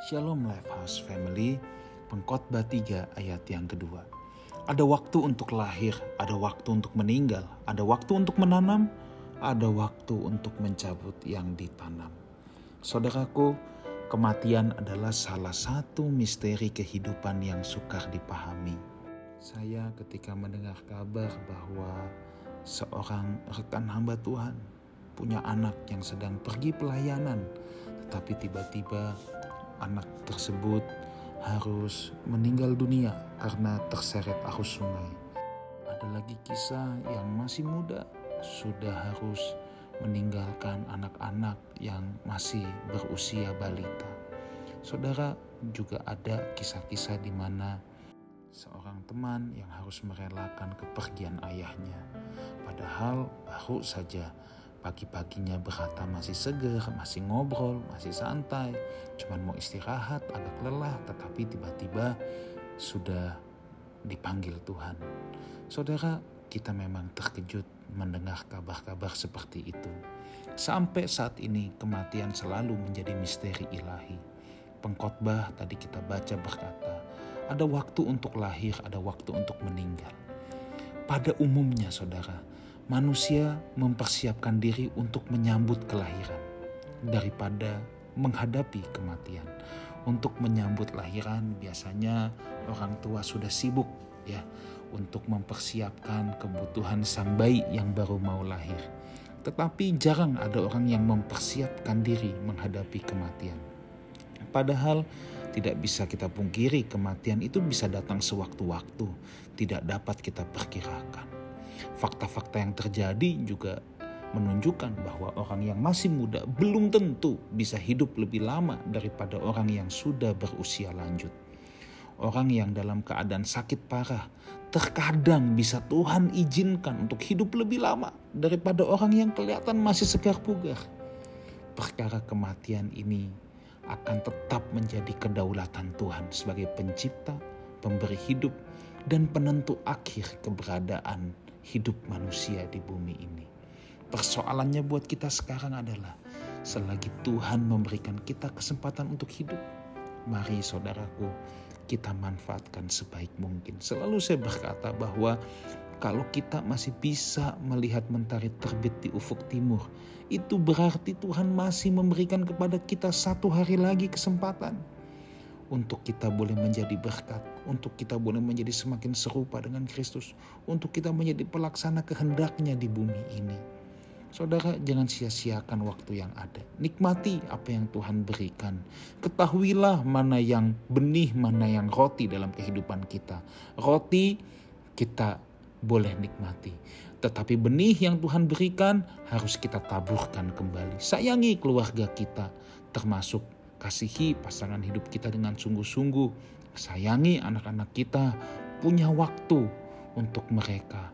Shalom Lifehouse Family, pengkhotbah 3 ayat yang kedua. Ada waktu untuk lahir, ada waktu untuk meninggal, ada waktu untuk menanam, ada waktu untuk mencabut yang ditanam. Saudaraku, kematian adalah salah satu misteri kehidupan yang sukar dipahami. Saya ketika mendengar kabar bahwa seorang rekan hamba Tuhan punya anak yang sedang pergi pelayanan, tetapi tiba-tiba anak tersebut harus meninggal dunia karena terseret arus sungai. Ada lagi kisah yang masih muda sudah harus meninggalkan anak-anak yang masih berusia balita. Saudara, juga ada kisah-kisah di mana seorang teman yang harus merelakan kepergian ayahnya. Padahal baru saja Pagi-paginya berkata masih seger, masih ngobrol, masih santai, cuman mau istirahat, agak lelah, tetapi tiba-tiba sudah dipanggil Tuhan. Saudara, kita memang terkejut mendengar kabar-kabar seperti itu. Sampai saat ini kematian selalu menjadi misteri ilahi. Pengkhotbah tadi kita baca berkata, ada waktu untuk lahir, ada waktu untuk meninggal. Pada umumnya saudara, manusia mempersiapkan diri untuk menyambut kelahiran daripada menghadapi kematian. Untuk menyambut lahiran biasanya orang tua sudah sibuk ya untuk mempersiapkan kebutuhan sang bayi yang baru mau lahir. Tetapi jarang ada orang yang mempersiapkan diri menghadapi kematian. Padahal tidak bisa kita pungkiri kematian itu bisa datang sewaktu-waktu, tidak dapat kita perkirakan fakta-fakta yang terjadi juga menunjukkan bahwa orang yang masih muda belum tentu bisa hidup lebih lama daripada orang yang sudah berusia lanjut. Orang yang dalam keadaan sakit parah terkadang bisa Tuhan izinkan untuk hidup lebih lama daripada orang yang kelihatan masih segar bugar. Perkara kematian ini akan tetap menjadi kedaulatan Tuhan sebagai pencipta, pemberi hidup, dan penentu akhir keberadaan hidup manusia di bumi ini. Persoalannya buat kita sekarang adalah selagi Tuhan memberikan kita kesempatan untuk hidup, mari saudaraku kita manfaatkan sebaik mungkin. Selalu saya berkata bahwa kalau kita masih bisa melihat mentari terbit di ufuk timur, itu berarti Tuhan masih memberikan kepada kita satu hari lagi kesempatan untuk kita boleh menjadi berkat, untuk kita boleh menjadi semakin serupa dengan Kristus, untuk kita menjadi pelaksana kehendaknya di bumi ini. Saudara, jangan sia-siakan waktu yang ada. Nikmati apa yang Tuhan berikan. Ketahuilah mana yang benih, mana yang roti dalam kehidupan kita. Roti kita boleh nikmati. Tetapi benih yang Tuhan berikan harus kita taburkan kembali. Sayangi keluarga kita, termasuk Kasihi pasangan hidup kita dengan sungguh-sungguh. Sayangi anak-anak kita. Punya waktu untuk mereka.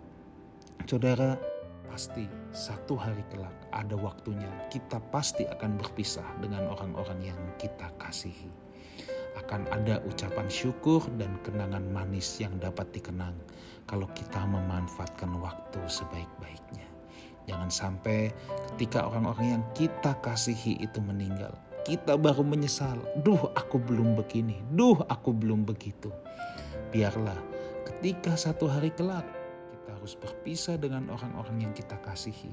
Saudara, pasti satu hari kelak ada waktunya kita pasti akan berpisah dengan orang-orang yang kita kasihi. Akan ada ucapan syukur dan kenangan manis yang dapat dikenang kalau kita memanfaatkan waktu sebaik-baiknya. Jangan sampai ketika orang-orang yang kita kasihi itu meninggal, kita baru menyesal. Duh, aku belum begini. Duh, aku belum begitu. Biarlah ketika satu hari kelak kita harus berpisah dengan orang-orang yang kita kasihi.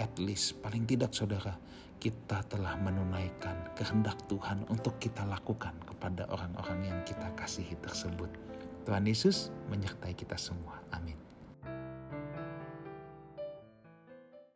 At least paling tidak saudara, kita telah menunaikan kehendak Tuhan untuk kita lakukan kepada orang-orang yang kita kasihi tersebut. Tuhan Yesus menyertai kita semua. Amin.